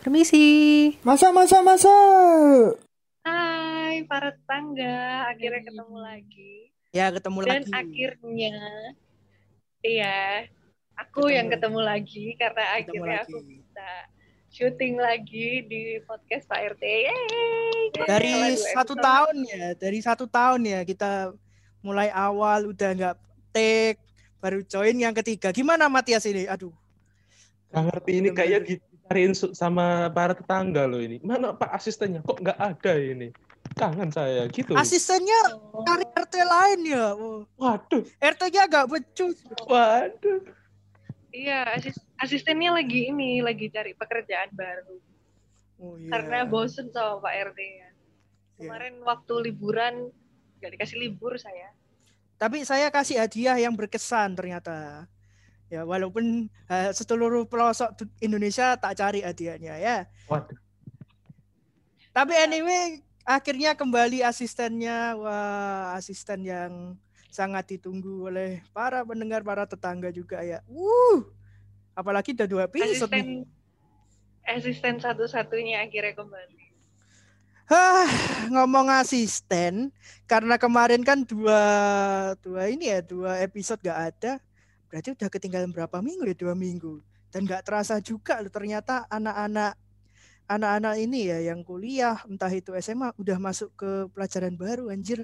Permisi. Masa, masa, masa. Hai para tetangga, akhirnya ketemu lagi. Ya, ketemu Dan lagi. akhirnya, iya, aku Ketemu. yang ketemu lagi karena Ketemu akhirnya lagi. aku bisa syuting lagi di podcast Pak RT. Yeay! Dari dua satu episode. tahun ya, dari satu tahun ya kita mulai awal udah nggak take, baru join yang ketiga. Gimana Matias ini? Aduh. Gak ngerti ini kayaknya dicariin su- sama para tetangga loh ini. Mana Pak asistennya? Kok nggak ada ini? Kangen saya gitu. Asistennya Oh, cari RT lain ya. Waduh, RT-nya agak becus. waduh. Iya, asis- asistennya lagi ini, lagi cari pekerjaan baru. Oh, iya. Karena bosen sama Pak RT ya. Iya. Kemarin waktu liburan, nggak dikasih libur saya. Tapi saya kasih hadiah yang berkesan ternyata. Ya, walaupun eh, seluruh pelosok Indonesia tak cari hadiahnya ya. Waduh. Tapi anyway, akhirnya kembali asistennya. Wah, asisten yang sangat ditunggu oleh para pendengar, para tetangga juga ya. Wuh. Apalagi udah dua episode nih. Asisten, asisten satu-satunya akhirnya kembali. Hah, ngomong asisten, karena kemarin kan dua dua ini ya dua episode gak ada, berarti udah ketinggalan berapa minggu ya dua minggu dan nggak terasa juga loh ternyata anak-anak anak-anak ini ya yang kuliah entah itu SMA udah masuk ke pelajaran baru anjir.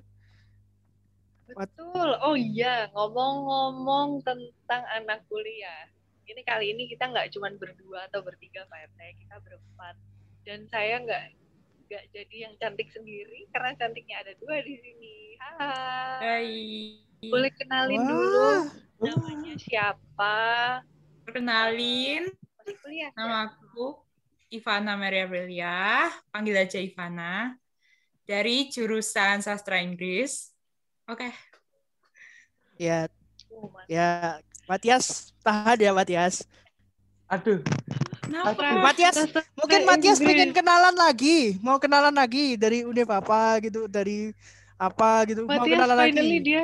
Betul. Oh iya, ngomong-ngomong tentang anak kuliah. Ini kali ini kita nggak cuma berdua atau bertiga Pak RT, kita berempat. Dan saya nggak nggak jadi yang cantik sendiri karena cantiknya ada dua di sini. Hai. Hai, Boleh kenalin Wah. dulu namanya siapa? perkenalin Masih kuliah? nama aku Ivana Maria Belia, panggil aja Ivana, dari jurusan Sastra Inggris. Oke, Ya, Oh, ya Matias tahan ya Matias. Aduh, kenapa? Matias, mungkin Matias pengen kenalan lagi, mau kenalan lagi dari Univ apa gitu, dari apa gitu, mau Matias kenalan finally lagi. dia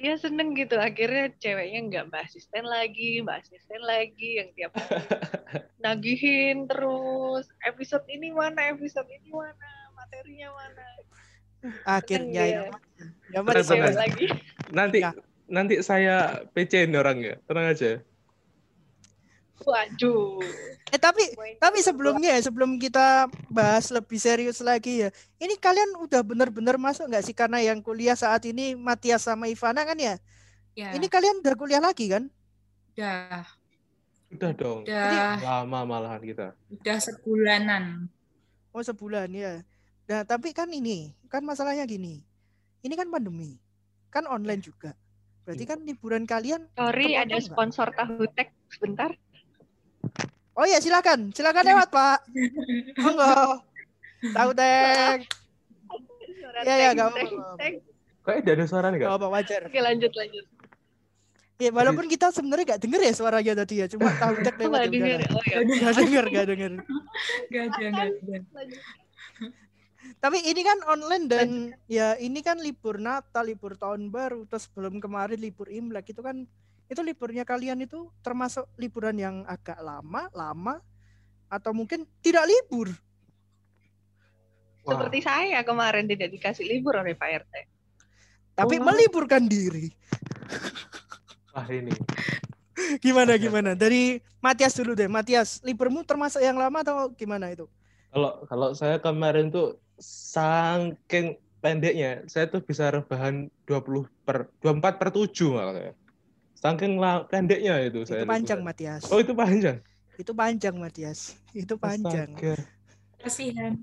dia seneng gitu akhirnya ceweknya nggak mbak asisten lagi mbak asisten lagi yang tiap hari nagihin terus episode ini mana episode ini mana materinya mana Akhirnya ya, ya Benar, benar. lagi nanti Ya. nanti saya PC-in orangnya. Tenang aja. Waduh Eh tapi tapi sebelumnya ya, sebelum kita bahas lebih serius lagi ya. Ini kalian udah bener-bener masuk nggak sih karena yang kuliah saat ini Matias sama Ivana kan ya? Ya, Ini kalian udah kuliah lagi kan? udah, Udah dong. udah, Lama malahan kita. udah sebulanan. Oh sebulan ya. Nah tapi kan ini kan masalahnya gini. Ini kan pandemi, kan online juga. Berarti kan liburan kalian. sorry ada sponsor tahu tek sebentar Oh ya silakan, silakan lewat Pak. Monggo. Tahu teh. Suara Ya, ya, nggak teng, apa-apa. Kok ada ada suara nggak? Gak apa wajar. oke lanjut lanjut Ya, walaupun kita sebenarnya gak denger ya suaranya tadi ya, cuma tahu tek Aku lewat ya denger oh ya Gak denger, gak denger. Gak ada, gak ada. lanjut. Tapi ini kan online dan ya ini kan libur Natal, libur tahun baru, terus belum kemarin libur Imlek itu kan itu liburnya kalian itu termasuk liburan yang agak lama, lama atau mungkin tidak libur. Wah, seperti saya kemarin tidak dikasih libur oleh Pak RT Tapi Oh. meliburkan diri. wah ini. Gimana gimana? Dari Matias dulu deh. Matias, liburmu termasuk yang lama atau gimana itu? Kalau kalau saya kemarin tuh saking pendeknya, saya tuh bisa rebahan 20 per 24 per 7 malah. Saking pendeknya itu saya. Itu panjang. Matias. Oh, itu panjang. Itu panjang, Matias. Itu panjang. Astaga. Kasihan.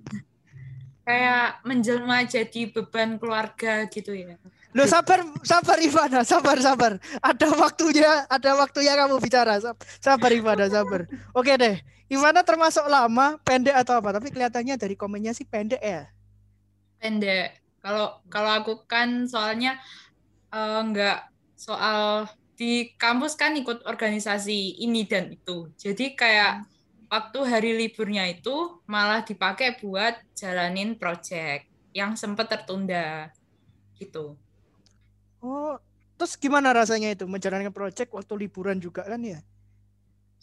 Kayak menjelma jadi beban keluarga gitu ya. Loh sabar, sabar Ivana, sabar, sabar. Ada waktunya, ada waktunya kamu bicara. Sab- Sabar Ivana, sabar. Oke deh. Ivana termasuk lama, pendek atau apa? Tapi kelihatannya dari komennya sih pendek ya. pendek. Kalau kalau aku kan soalnya eh, nggak soal di kampus kan ikut organisasi ini dan itu. Jadi kayak waktu hari liburnya itu malah dipakai buat jalanin project yang sempat tertunda gitu. Oh, terus gimana rasanya itu menjalankan project waktu liburan juga kan ya?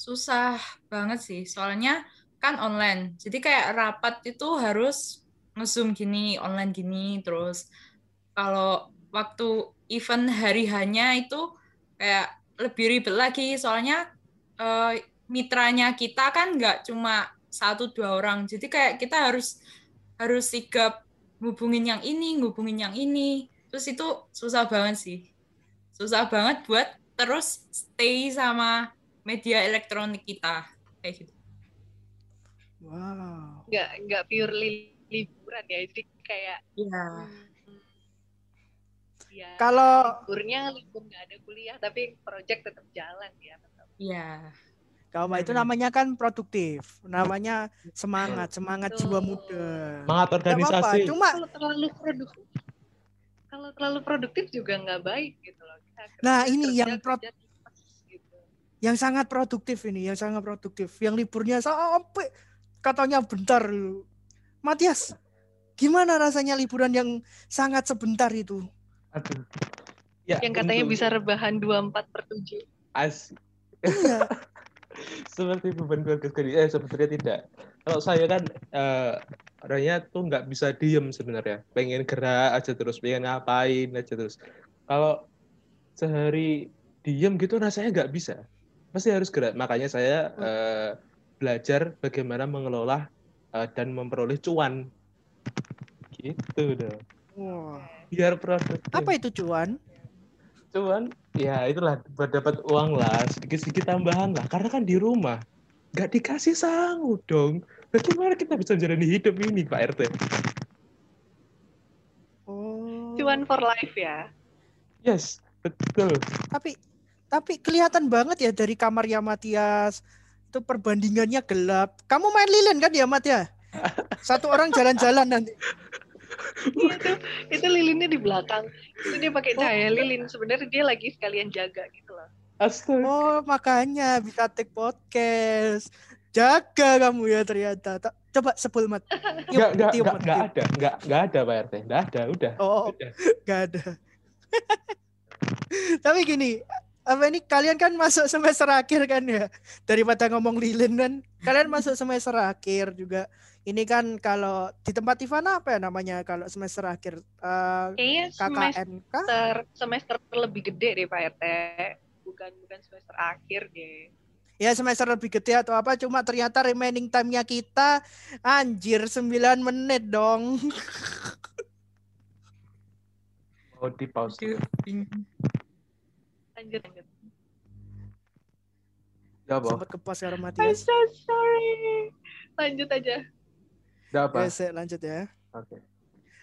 Susah banget sih, soalnya kan online. Jadi kayak rapat itu harus nge-zoom gini, online gini, terus kalau waktu event hari hanya itu kayak lebih ribet lagi. Soalnya eh, mitranya kita kan nggak cuma satu dua orang. Jadi kayak kita harus harus sigap ngubungin yang ini ngubungin yang ini. Terus itu susah banget sih. Susah banget buat terus stay sama media elektronik kita. Kayak gitu. Wow. nggak nggak pure li- liburan ya. Jadi kayak Iya. Ya Kalau liburnya libur nggak ada kuliah tapi project tetap jalan ya tetap Iya. itu Hmm. namanya kan produktif, namanya semangat, semangat jiwa Betul. muda. Semangat organisasi. Cuma kalau terlalu produktif kalau terlalu produktif juga nggak baik gitu loh Kita Nah, kerja, ini kerja, yang pro- kerja gitu. yang sangat produktif ini, yang sangat produktif, yang liburnya sampai katanya bentar. Matias, gimana rasanya liburan yang sangat sebentar itu? Aduh. Ya, yang katanya untuk- bisa rebahan 24 per 7 As Iya. seperti beban keluarga sendiri. Eh sebetulnya tidak. Kalau saya kan eh, orangnya tuh nggak bisa diem sebenarnya. Pengen gerak aja terus, pengen ngapain aja terus. Kalau sehari diem gitu rasanya nggak bisa. Pasti harus gerak. Makanya saya eh, belajar bagaimana mengelola eh, dan memperoleh cuan. Gitu dong. Wah, Biar produktif. apa itu cuan? cuman ya itulah buat dapat uang lah sedikit-sedikit tambahan lah karena kan di rumah nggak dikasih sangu dong bagaimana kita bisa menjalani hidup ini Pak RT Oh. cuan for life ya yes betul Tapi tapi kelihatan banget ya dari kamarnya Matias. Itu perbandingannya gelap. Kamu main lilin kan ya, Mat ya? Satu orang jalan-jalan nanti. Iya, itu itu lilinnya di belakang itu dia pakai Oh. cahaya lilin sebenarnya dia lagi sekalian jaga gitu loh astaga Oh, makanya bisa take podcast. Jaga kamu ya ternyata. Ta- Coba sebul mat. Nggak nggak nggak ada nggak nggak ada Pak RT nggak ada udah Oh, udah nggak ada. Tapi gini, apa ini kalian kan masuk semester akhir kan ya? Daripada ngomong lilin kan, kalian masuk semester akhir juga. Ini kan kalau di tempat Ivana apa ya namanya kalau semester akhir? Eh, kayaknya semester semester lebih gede deh Pak RT bukan bukan semester akhir deh. Ya semester lebih gede atau apa cuma ternyata remaining time-nya kita anjir 9 menit dong. mau di pause lanjut lanjut. Apa Sempat ke pos ya I'm Matias. so sorry. Lanjut aja nggak apa Ya, saya lanjut ya. oke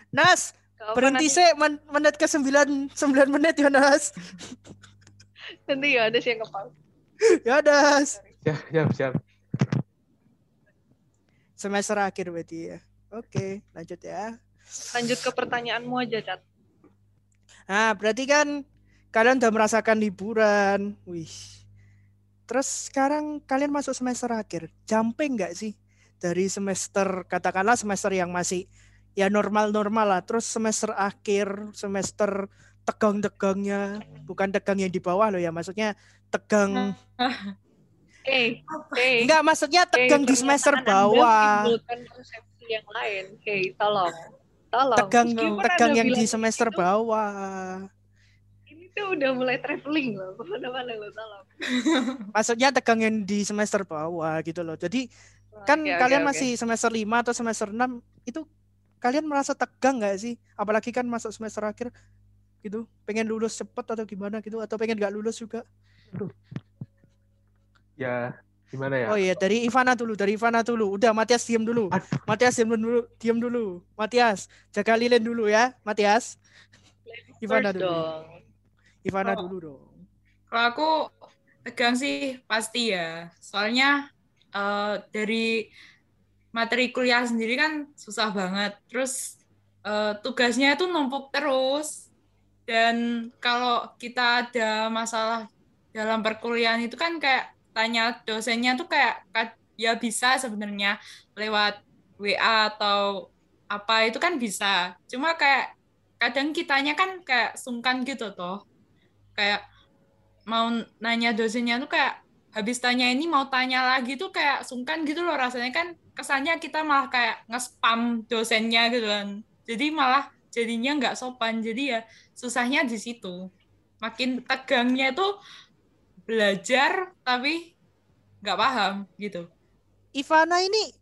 Nas, Gak apa, berhenti sih men- menit ke 9 9 menit ya Nas. nanti ya ada sih yang kepal Ya Nas. ya siap siap Semester akhir berarti ya. Oke, lanjut ya. lanjut ke pertanyaanmu aja cat Nah, berarti kan kalian udah merasakan liburan. Wih. Terus sekarang kalian masuk semester akhir. Jumping nggak sih? Dari semester, katakanlah semester yang masih ya normal-normal lah. Terus semester akhir, semester tegang-tegangnya. Bukan tegang yang di bawah loh ya. Maksudnya tegang. hey hey Enggak, maksudnya tegang di semester bawah. yang lain hey tolong tolong Tegang, Meskipun tegang yang di semester begitu, bawah. ini tuh udah mulai traveling loh ke mana-mana lo tolong Maksudnya tegang yang di semester bawah gitu loh. Jadi kan oke, kalian oke. masih semester 5 atau semester 6 itu kalian merasa tegang nggak sih? Apalagi kan masuk semester akhir gitu. Pengen lulus cepet atau gimana gitu atau pengen nggak lulus juga? ya gimana ya Oh iya, dari Ivana dulu, dari Ivana dulu. Udah Matias diam dulu. Aduh. Matias diam dulu, diam dulu. Matias, jaga lilin dulu ya, Matias. Ivana dulu. dong Ivana Oh. dulu dong. Kalau aku tegang sih pasti ya. Soalnya eh, dari materi kuliah sendiri kan susah banget. Terus eh, tugasnya itu numpuk terus. Dan kalau kita ada masalah dalam perkuliahan itu kan kayak tanya dosennya tuh kayak ka- ya bisa sebenarnya lewat WA atau apa itu kan bisa. Cuma kayak kadang kitanya kan kayak sungkan gitu toh. Kayak mau nanya dosennya tuh kayak habis tanya ini mau tanya lagi tuh kayak sungkan gitu loh rasanya kan kesannya kita malah kayak nge-spam dosennya gitu kan jadi malah jadinya nggak sopan jadi ya susahnya di situ makin tegangnya tuh belajar tapi nggak paham gitu Ivana ini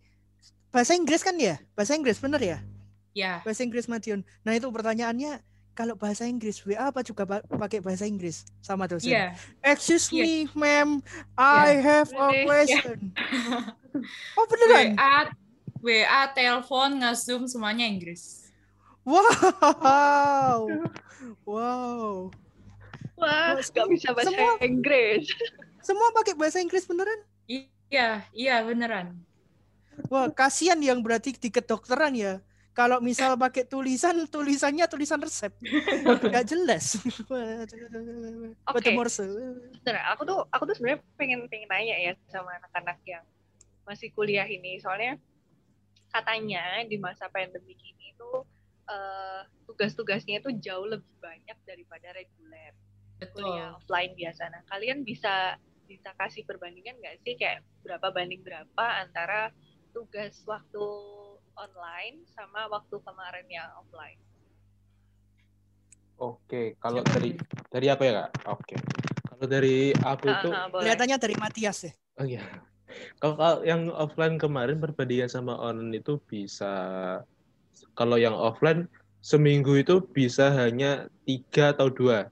bahasa Inggris kan ya? Bahasa Inggris bener ya? ya Bahasa Inggris Madiun. Nah itu pertanyaannya kalau bahasa Inggris WA apa juga pakai bahasa Inggris sama dosen? iya Excuse Iya. me, ma'am, I have a Bener. question. Oh beneran? WA WA telepon nge-zoom semuanya Inggris Wow, wow. Wah, nggak semua- bisa bahasa semua- Inggris. Semua pakai bahasa Inggris beneran? iya iya beneran Wah, kasihan yang berarti di kedokteran ya. Kalau misal pakai tulisan, tulisannya tulisan resep. Nggak jelas. Oke. Sebenarnya aku tuh aku tuh sebenarnya pengen pengen nanya ya sama anak-anak yang masih kuliah ini. Soalnya katanya di masa pandemi ini tuh eh, tugas-tugasnya itu jauh lebih banyak daripada reguler betul kuliah offline biasa. Nah, kalian bisa bisa kasih perbandingan nggak sih kayak berapa banding berapa antara tugas waktu online sama waktu kemarin yang offline? Oke, kalau dari dari apa ya kak? Oke, kalau dari aku itu, Ah, ah, boleh. Kelihatannya dari Matias ya. oh iya, kalau, kalau yang offline kemarin perbandingan sama online itu bisa, kalau yang offline seminggu itu bisa hanya tiga atau dua,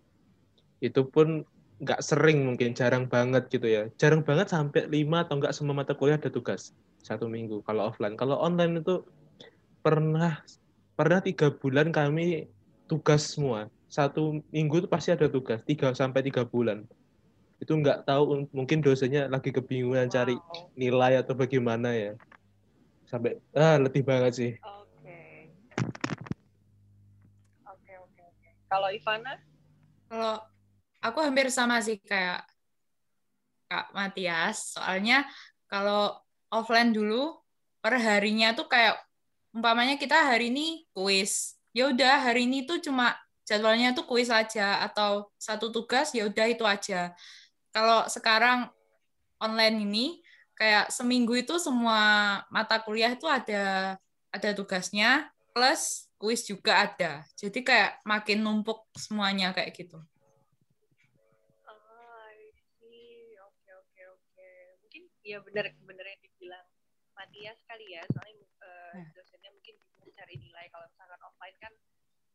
itu pun nggak sering mungkin, jarang banget gitu ya, jarang banget sampai lima atau nggak semua mata kuliah ada tugas satu minggu. Kalau offline, kalau online itu pernah pernah tiga bulan kami tugas semua satu minggu itu pasti ada tugas tiga sampai tiga bulan itu nggak tahu mungkin dosennya lagi kebingungan cari Wow. nilai atau bagaimana ya sampai ah letih banget sih Oke. Oke, oke, oke. Kalau Ivana? Kalau aku hampir sama sih kayak Kak Matias, soalnya kalau offline dulu per harinya tuh kayak umpamanya kita hari ini kuis. Ya udah hari ini tuh cuma jadwalnya tuh kuis aja atau satu tugas ya udah itu aja. Kalau sekarang online ini kayak seminggu itu semua mata kuliah itu ada ada tugasnya plus kuis juga ada. Jadi kayak makin numpuk semuanya kayak gitu. I see. Oke, oke, oke. Mungkin ya benar benar yang dibilang Matias kali ya. Soalnya Ya. Cari nilai. Kalau misalkan offline kan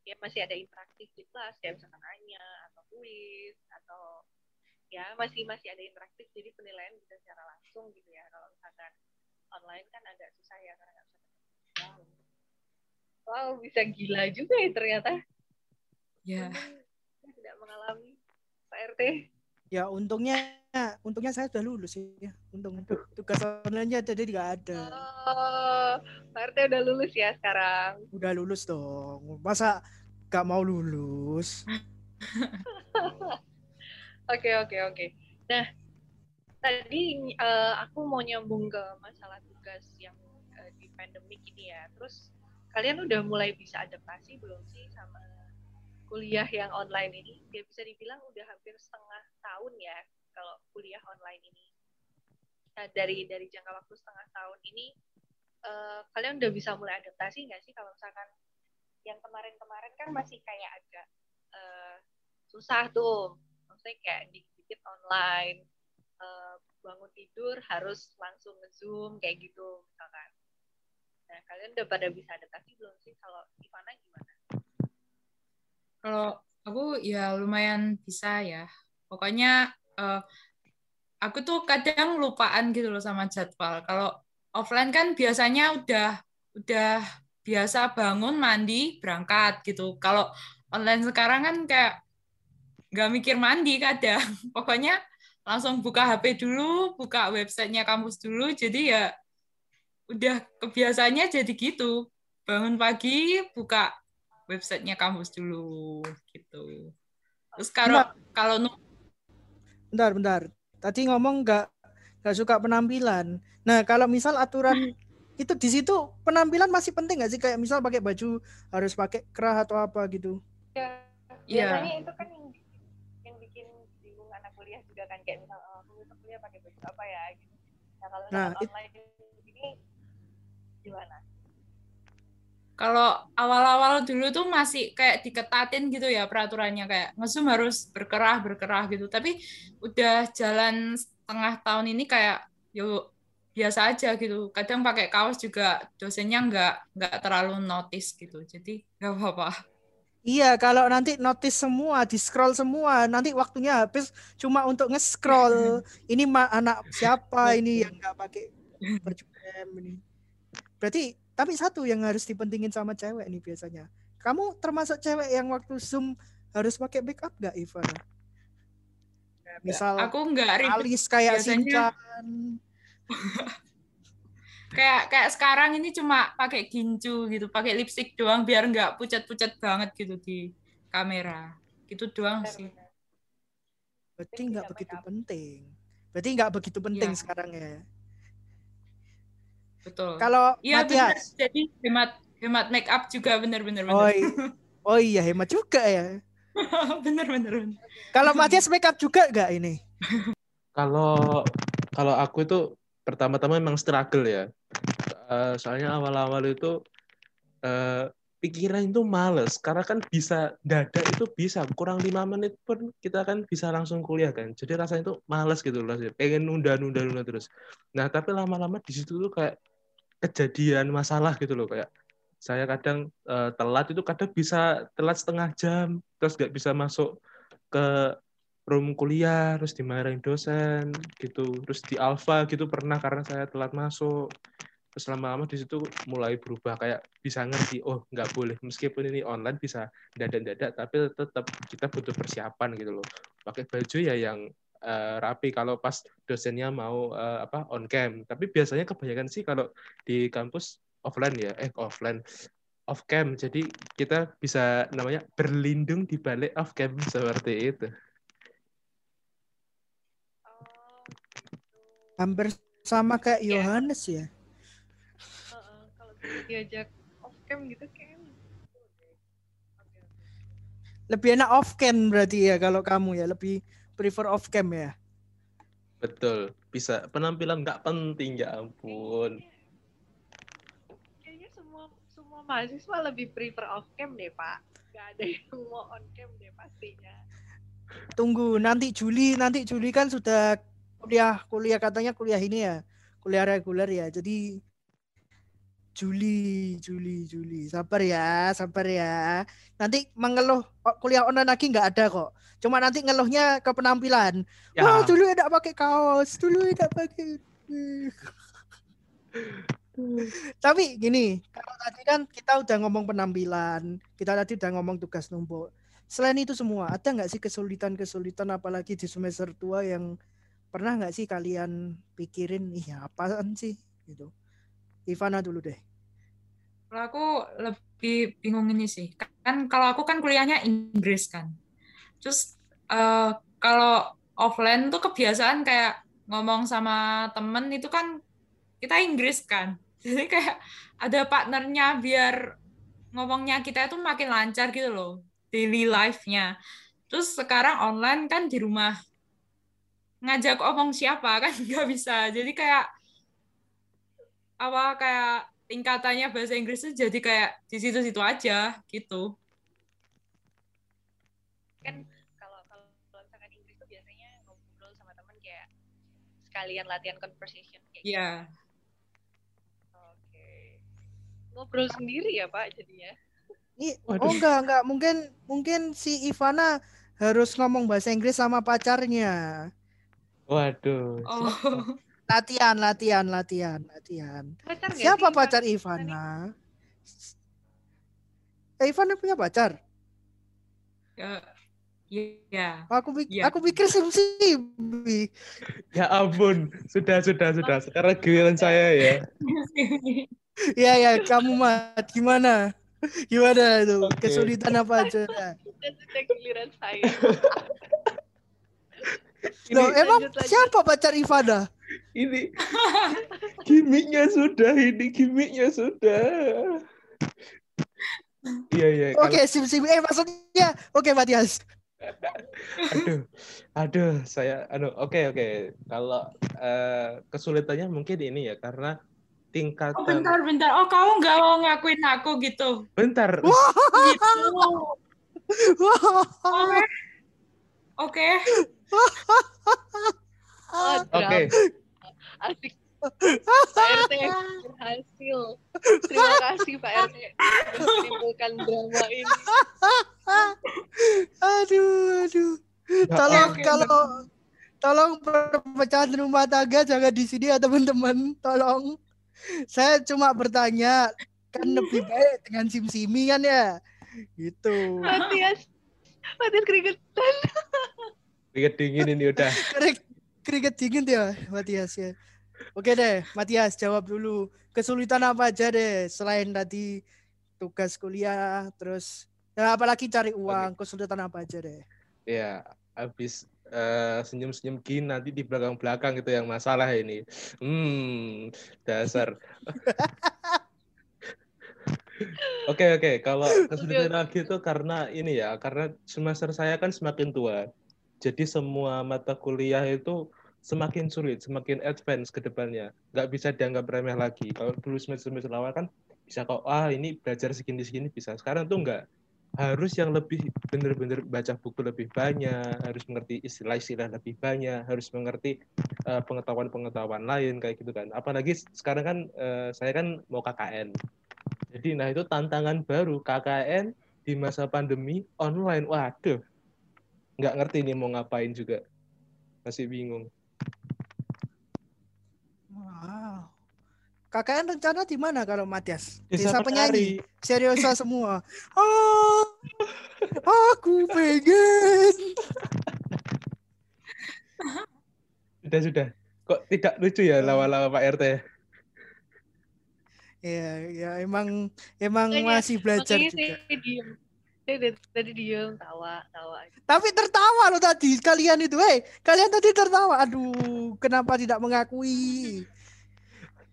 ya masih ada interaktif di kelas kayak misalkan nanya atau kuis atau ya masih masih ada interaktif jadi penilaian bisa secara langsung gitu ya. Kalau misalkan online kan agak susah ya karena nggak bisa. Wow. Wow, bisa gila juga ya ternyata. Ya. Saya tidak mengalami Pak RT. Ya untungnya untungnya saya sudah lulus ya. Untung tugas online-nya jadi nggak ada. Oh, Pak RT udah lulus ya sekarang. Udah lulus dong. Masa nggak mau lulus? Oke, oke, oke. Nah, tadi eh, aku mau nyambung ke masalah tugas yang eh, di pandemik ini ya. Terus kalian udah mulai bisa adaptasi belum sih sama kuliah yang online ini? Ya bisa dibilang udah hampir setengah tahun ya kalau kuliah online ini. Nah, dari dari jangka waktu setengah tahun ini, eh, kalian udah bisa mulai adaptasi nggak sih? Kalau misalkan yang kemarin-kemarin kan masih kayak agak eh, susah tuh. Maksudnya kayak dikit-dikit online eh, bangun tidur harus langsung nge-zoom kayak gitu misalkan. Nah kalian udah pada bisa adaptasi belum sih? Kalau Ivana gimana? Kalau aku ya lumayan bisa ya. Pokoknya eh, aku tuh kadang lupaan gitu loh sama jadwal. Kalau offline kan biasanya udah udah biasa bangun, mandi, berangkat gitu. Kalau online sekarang kan kayak nggak mikir mandi kadang. Pokoknya langsung buka HP dulu, buka websitenya kampus dulu. Jadi ya udah kebiasaannya jadi gitu. Bangun pagi, buka websitenya kampus dulu gitu. Terus kalau kalau nu- Bentar, bentar. Tadi ngomong nggak nggak suka penampilan. Nah, kalau misal aturan itu di situ penampilan masih penting nggak sih? Kayak misal pakai baju harus pakai kerah atau apa gitu. ya Iya. biasanya itu kan yang bikin, yang bikin bingung anak kuliah juga kan kayak misal oh, aku kuliah pakai baju apa ya gitu nah kalau Nah, nah, it- online ini gimana Kalau awal-awal dulu tuh masih kayak diketatin gitu ya peraturannya kayak ngesum harus berkerah berkerah gitu. Tapi udah jalan setengah tahun ini kayak yuk biasa aja gitu. Kadang pakai kaos juga dosennya nggak nggak terlalu notice gitu. Jadi nggak apa-apa. Iya, kalau nanti notice semua, di scroll semua, nanti waktunya habis cuma untuk nge-scroll. Ini ma- anak siapa ini yang nggak pakai baju M ini. Berarti tapi satu yang harus dipentingin sama cewek nih biasanya. Kamu termasuk cewek yang waktu Zoom harus pakai backup nggak, Ivan? Nah, Misal Aku nggak alis kayak biasanya- kayak kayak sekarang ini cuma pakai gincu gitu, pakai lipstick doang biar nggak pucat-pucat banget gitu di kamera. Gitu doang sih. Berarti nggak begitu backup. penting. Berarti nggak begitu penting Iya. sekarang ya. Betul. Kalau Iya benar. Matias, Jadi hemat hemat make up juga benar-benar oh, benar. i- oh iya hemat juga ya. bener-bener. Kalau Matias make up juga nggak ini? Kalau kalau aku itu pertama-tama memang struggle ya. Eh, soalnya awal-awal itu eh, pikiran itu males karena kan bisa dada itu bisa kurang lima menit pun kita kan bisa langsung kuliah kan. Jadi rasanya itu males gitu loh. Pengen nunda-nunda nunda terus. Nah tapi lama-lama di situ tuh kayak kejadian masalah gitu loh kayak saya kadang eh, telat itu kadang bisa telat setengah jam terus nggak bisa masuk ke room kuliah terus dimarahin dosen gitu terus di alfa gitu pernah karena saya telat masuk. Terus lama-lama di situ mulai berubah kayak bisa ngerti oh nggak boleh. Meskipun ini online bisa dadak-dadak tapi tetap kita butuh persiapan gitu loh. Pakai baju ya yang eh, rapi kalau pas dosennya mau eh, apa on cam tapi biasanya kebanyakan sih kalau di kampus offline ya eh offline off cam jadi kita bisa namanya berlindung di balik off cam seperti itu Oh, gitu. Hampir sama kayak Iya. Yohanes ya. Heeh, kalau bisa diajak off cam gitu kayak. Lebih enak off cam berarti ya kalau kamu ya, lebih prefer off cam ya. Betul, bisa penampilan nggak penting ya ampun. Kayaknya- semua semua mahasiswa lebih prefer off cam deh pak. Gak ada yang mau on cam deh pastinya. Tunggu nanti Juli, nanti Juli kan sudah kuliah kuliah katanya kuliah ini ya, kuliah reguler ya. Jadi Juli, Juli, Juli. Sabar ya, sabar ya. Nanti mengeluh kuliah online lagi nggak ada kok. Cuma nanti ngeluhnya ke penampilan. Ya, Wah, dulu tidak pakai kaos, dulu tidak pakai. Tapi gini, kalau tadi kan kita udah ngomong penampilan, kita tadi udah ngomong tugas numpuk. Selain itu semua, ada nggak sih kesulitan-kesulitan apalagi di semester tua yang pernah nggak sih kalian pikirin, iya apaan sih gitu. Ivana dulu deh. Kalau aku lebih bingung ini sih. Kan kalau aku kan kuliahnya Inggris kan. Terus eh, kalau offline tuh kebiasaan kayak ngomong sama temen itu kan kita Inggris kan. Jadi kayak ada partnernya biar ngomongnya kita itu makin lancar gitu loh. Daily life-nya. Terus sekarang online kan di rumah. Ngajak omong siapa kan nggak bisa. Jadi kayak apa kayak tingkatannya bahasa Inggris tuh jadi kayak di situ-situ aja gitu. Kan kalau kalau misalkan Inggris tuh biasanya ngobrol sama teman kayak sekalian latihan conversation kayak gitu. Iya. Oke. Ngobrol sendiri ya pak jadinya. Ini oh enggak enggak mungkin mungkin si Ivana harus ngomong bahasa Inggris sama pacarnya. Waduh. Oh. Latihan, latihan, latihan, latihan. Pacar Siapa sih, pacar? Ivana? Eh, Ivana punya pacar? Ya. Iya. Aku pik- Iya. aku pikir sim Ya ampun, sudah sudah sudah. Sekarang giliran saya ya. Iya ya, kamu mat gimana? Gimana itu? Oke. Kesulitan apa aja? Sudah giliran saya. Loh, emang lanjut, lanjut. siapa pacar Ivana? Ini gimmicknya sudah, ini gimmicknya sudah. Iya iya. Oke, sim sim. Eh maksudnya, oke Matias. aduh, aduh, saya, aduh, oke oke. Kalau eh, kesulitannya mungkin ini ya karena tingkatan. Oh bentar bentar. Oh kamu nggak mau ngakuin aku gitu? Bentar. Gitu. Oke. Oke. Oke. Asik. Pak RT berhasil. Terima kasih Pak RT menimbulkan drama ini. aduh, aduh. Ya Tolong oke, kalau tolong perpecahan rumah tangga jangan di sini ya teman-teman. Tolong. Saya cuma bertanya kan lebih baik dengan sim-simi kan ya. Gitu. Matias. Matias keringetan. keringet dingin ini udah. Kering, keringet dingin ya Matias ya. Oke deh, Matias jawab dulu. Kesulitan apa aja deh selain tadi tugas kuliah terus ya apalagi cari uang, kesulitan apa aja deh. Ya, habis eh, senyum-senyum gini nanti di belakang-belakang itu yang masalah ini. Hmm, dasar. Oke oke, kalau kesulitan lagi itu karena ini ya, karena semester saya kan semakin tua. Jadi semua mata kuliah itu semakin sulit, semakin advance ke depannya. Nggak bisa dianggap remeh lagi. Kalau dulu semester-semester awal kan bisa kok, ah ini belajar segini-segini bisa. Sekarang tuh nggak. Harus yang lebih bener-bener baca buku lebih banyak, harus mengerti istilah-istilah lebih banyak, harus mengerti eh, pengetahuan-pengetahuan lain kayak gitu kan. Apalagi sekarang kan eh, saya kan mau KKN. Jadi nah itu tantangan baru KKN di masa pandemi online. Waduh, nggak ngerti nih mau ngapain juga. Masih bingung. Wow. KKN rencana di mana kalau Matias? Desa Desa, penyanyi. Seriosa semua. Ah, aku pengen. Sudah sudah. Kok tidak lucu ya lawa-lawa Pak RT? Ya, ya emang emang Makanya- masih belajar Makanya juga. saya diem. Saya dari tadi diem, tawa, tawa. Tapi tertawa loh tadi kalian itu, eh kalian tadi tertawa. Aduh, kenapa tidak mengakui?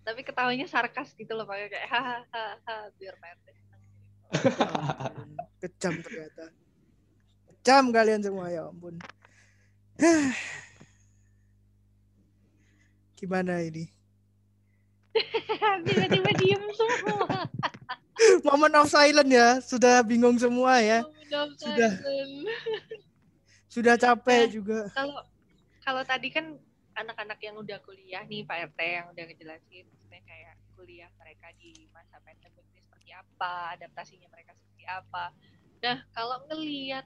Tapi ketawanya sarkas gitu loh, Pak. Kayak hahaha, biar ampun, Kejam ternyata. Kejam kalian semua ya ampun. Gimana ini? Tiba-tiba diem. Moment of silent ya, sudah bingung semua ya. Sudah. Sudah. Sudah capek Nah. juga. Kalau kalau tadi kan anak-anak yang udah kuliah nih Pak RT yang udah ngejelasin maksudnya kayak kuliah mereka di masa pandemi ini seperti apa, adaptasinya mereka seperti apa. Nah, kalau ngelihat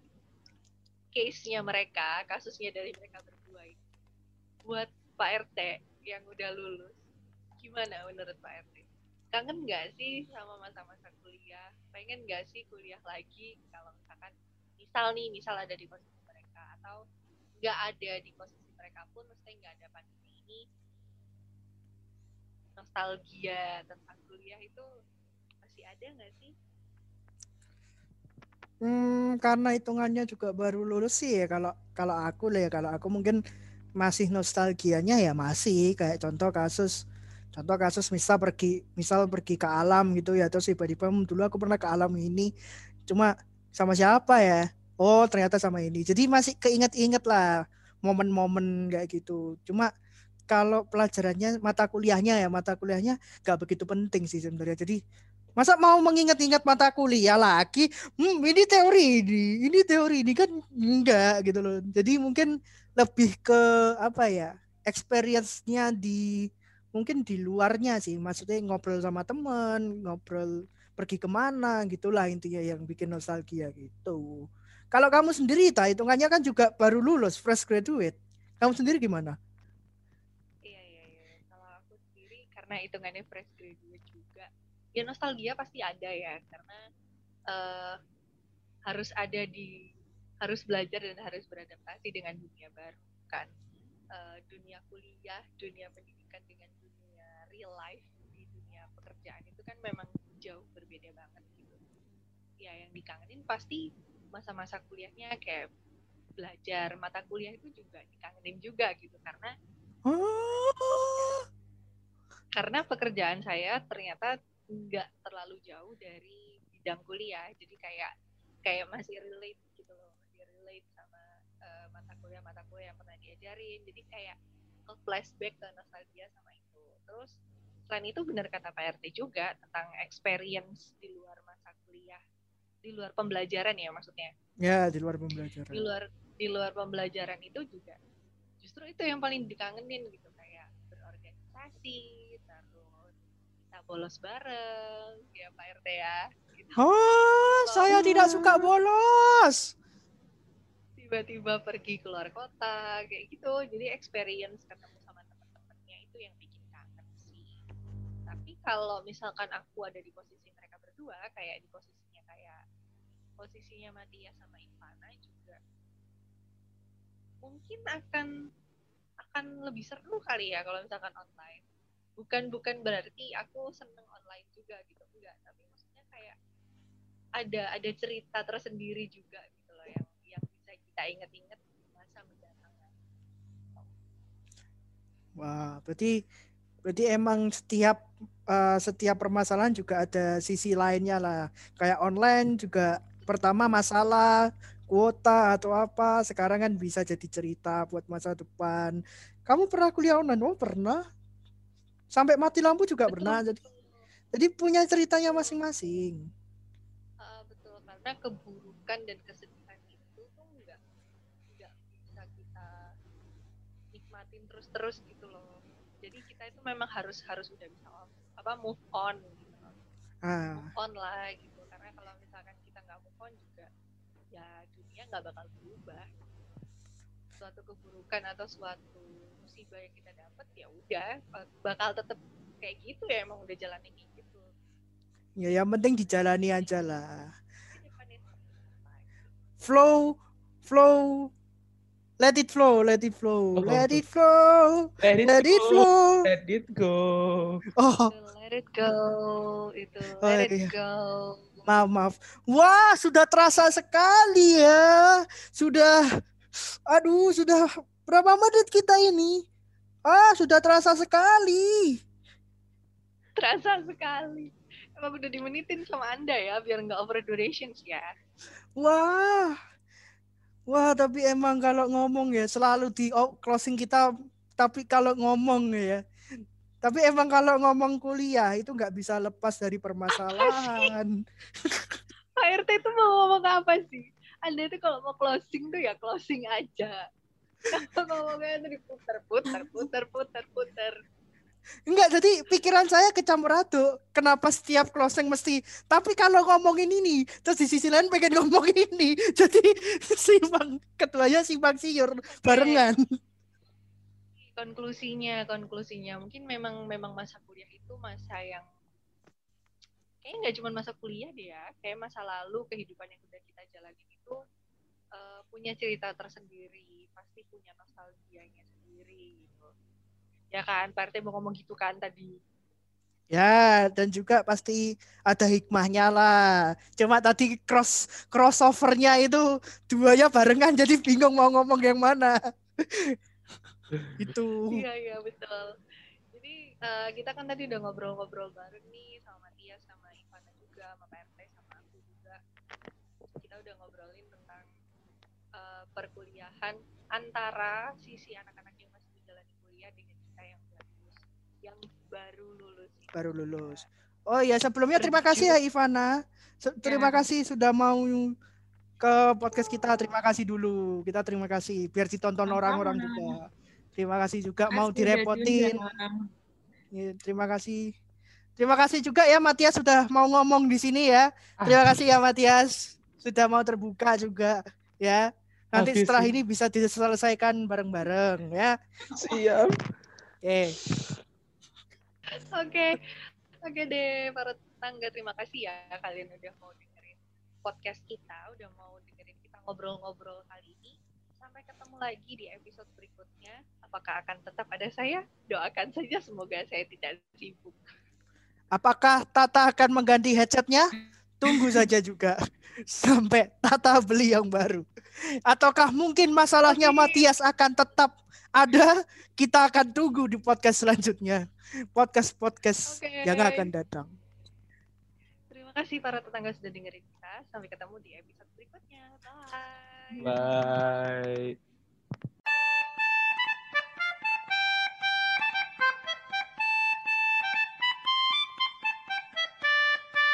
case-nya mereka, kasusnya dari mereka berdua ini, buat Pak RT yang udah lulus, gimana menurut Pak RT? Kangen nggak sih sama masa-masa kuliah? Pengen nggak sih kuliah lagi kalau misalkan misal nih, misal ada di posisi mereka atau nggak ada di posisi mereka pun mesti nggak ada pandemi ini nostalgia tentang kuliah itu masih ada nggak sih? Hmm, karena hitungannya juga baru lulus sih ya kalau kalau aku lah ya kalau aku mungkin masih nostalgianya ya masih kayak contoh kasus contoh kasus misal pergi misal pergi ke alam gitu ya terus tiba-tiba "Hmm, dulu aku pernah ke alam ini cuma sama siapa ya? Oh ternyata sama ini. Jadi masih keinget-inget lah momen-momen kayak gitu. Cuma kalau pelajarannya mata kuliahnya ya mata kuliahnya nggak begitu penting sih sebenarnya. Jadi masa mau mengingat-ingat mata kuliah lagi? Hmm, ini teori ini, ini teori ini kan enggak gitu loh. Jadi mungkin lebih ke apa ya experience-nya di mungkin di luarnya sih. Maksudnya ngobrol sama teman, ngobrol pergi ke mana gitulah intinya yang bikin nostalgia gitu. Kalau kamu sendiri, ta hitungannya kan juga baru lulus, fresh graduate. Kamu sendiri gimana? Iya iya iya. Kalau aku sendiri karena hitungannya fresh graduate juga, ya nostalgia pasti ada ya karena eh, harus ada di harus belajar dan harus beradaptasi dengan dunia baru kan. Eh, dunia kuliah, dunia pendidikan dengan real life di dunia pekerjaan itu kan memang jauh berbeda banget gitu. Ya yang dikangenin pasti masa-masa kuliahnya kayak belajar mata kuliah itu juga dikangenin juga gitu karena karena pekerjaan saya ternyata nggak terlalu jauh dari bidang kuliah. Jadi kayak kayak masih relate gitu loh masih relate sama aku yang pernah diajarin. Jadi kayak ke flashback ke nostalgia sama terus selain itu benar kata Pak RT juga tentang experience di luar masa kuliah di luar pembelajaran ya maksudnya Ya, di luar pembelajaran. di luar di luar pembelajaran itu juga justru itu yang paling dikangenin gitu kayak berorganisasi terus kita bolos bareng ya Pak RT ya gitu. Oh, saya tidak suka bolos. tiba-tiba pergi keluar kota kayak gitu jadi experience ketemu kalau misalkan aku ada di posisi mereka berdua kayak di posisinya kayak posisinya Matia sama Ivana juga mungkin akan akan lebih seru kali ya kalau misalkan online. Bukan bukan berarti aku seneng online juga gitu enggak. Tapi maksudnya kayak ada ada cerita tersendiri juga gitu loh yang yang bisa kita inget-inget masa mendatang. Wah, berarti berarti emang setiap eh, setiap permasalahan juga ada sisi lainnya lah. Kayak online juga pertama masalah kuota atau apa, sekarang kan bisa jadi cerita buat masa depan. Kamu pernah kuliah online? Oh, pernah. Sampai mati lampu juga Betul. pernah. Jadi jadi punya ceritanya masing-masing. Uh, betul karena keburukan dan kesedihan itu tuh nggak nggak bisa kita nikmatin terus-terus gitu loh jadi kita itu memang harus harus udah bisa apa move on gitu. Ah, move on lah gitu karena kalau misalkan kita nggak move on juga ya dunia nggak bakal berubah suatu keburukan atau suatu musibah yang kita dapat ya udah bakal tetap kayak gitu ya emang udah jalannya kayak gitu ya yang penting dijalani aja lah. Tapi depan itu apa? Flow, flow, let it flow, let it flow, Oh. let it flow, Let it, let it go. flow. Let it go. Oh, let it go itu Oh, let iya. it go maaf, maaf. Wah, sudah terasa sekali ya. Sudah, aduh, sudah berapa menit kita ini? Ah, sudah terasa sekali. terasa sekali emang udah dimenitin sama anda ya biar nggak over durations ya Wah, wah, tapi emang kalau ngomong ya selalu di closing kita. Tapi kalau ngomong ya, tapi emang kalau ngomong kuliah itu nggak bisa lepas dari permasalahan. Pak RT itu mau ngomong apa sih anda itu kalau mau closing tuh ya closing aja kalau ngomongnya tuh diputar putar putar putar putar Enggak, jadi pikiran saya kecampur aduk. Kenapa setiap closing mesti tapi kalau ngomongin ini, terus di sisi lain pengen ngomong ini. Jadi simpang keduanya simpang siur barengan. konklusinya konklusinya mungkin memang memang masa kuliah itu masa yang kayaknya nggak cuma masa kuliah deh ya kayak masa lalu kehidupan yang udah kita jalani itu eh, punya cerita tersendiri pasti punya nostalgianya sendiri gitu ya kan Pak RT mau ngomong gitu kan tadi Ya, dan juga pasti ada hikmahnya lah. Cuma tadi cross crossovernya itu duanya barengan jadi bingung mau ngomong yang mana. itu. Iya iya betul. Jadi eh, kita kan tadi udah ngobrol-ngobrol bareng nih sama Matia sama Ivana juga sama RT sama aku juga. Kita udah ngobrolin tentang eh, perkuliahan antara sisi anak-anak yang masih menjalani kuliah dengan kita yang udah lulus, yang baru lulus. Baru lulus. Oh ya, sebelumnya terima kasih ya Ivana. Se- Terima Ya. kasih sudah mau ke podcast kita. Terima kasih dulu. Kita terima kasih biar ditonton orang-orang juga. Terima kasih juga mau direpotin. diundang. Ya, terima kasih. Terima kasih juga ya Matias sudah mau ngomong di sini ya. Terima kasih ya Matias sudah mau terbuka juga ya. Nanti setelah ini bisa diselesaikan bareng-bareng ya. Siap. Oke. Oke, oke deh para tetangga terima kasih ya kalian udah mau dengerin podcast kita, udah mau dengerin kita ngobrol-ngobrol kali ini. Sampai ketemu lagi di episode berikutnya. Apakah akan tetap ada saya? Doakan saja semoga saya tidak sibuk. Apakah Tata akan mengganti headsetnya? Tunggu saja juga sampai Tata beli yang baru. Ataukah mungkin masalahnya. Matias akan tetap ada? Kita akan tunggu di podcast selanjutnya. Podcast-podcast Oke. yang akan datang. Terima kasih para tetangga sudah dengerin kita. Sampai ketemu di episode berikutnya. Bye. Bye.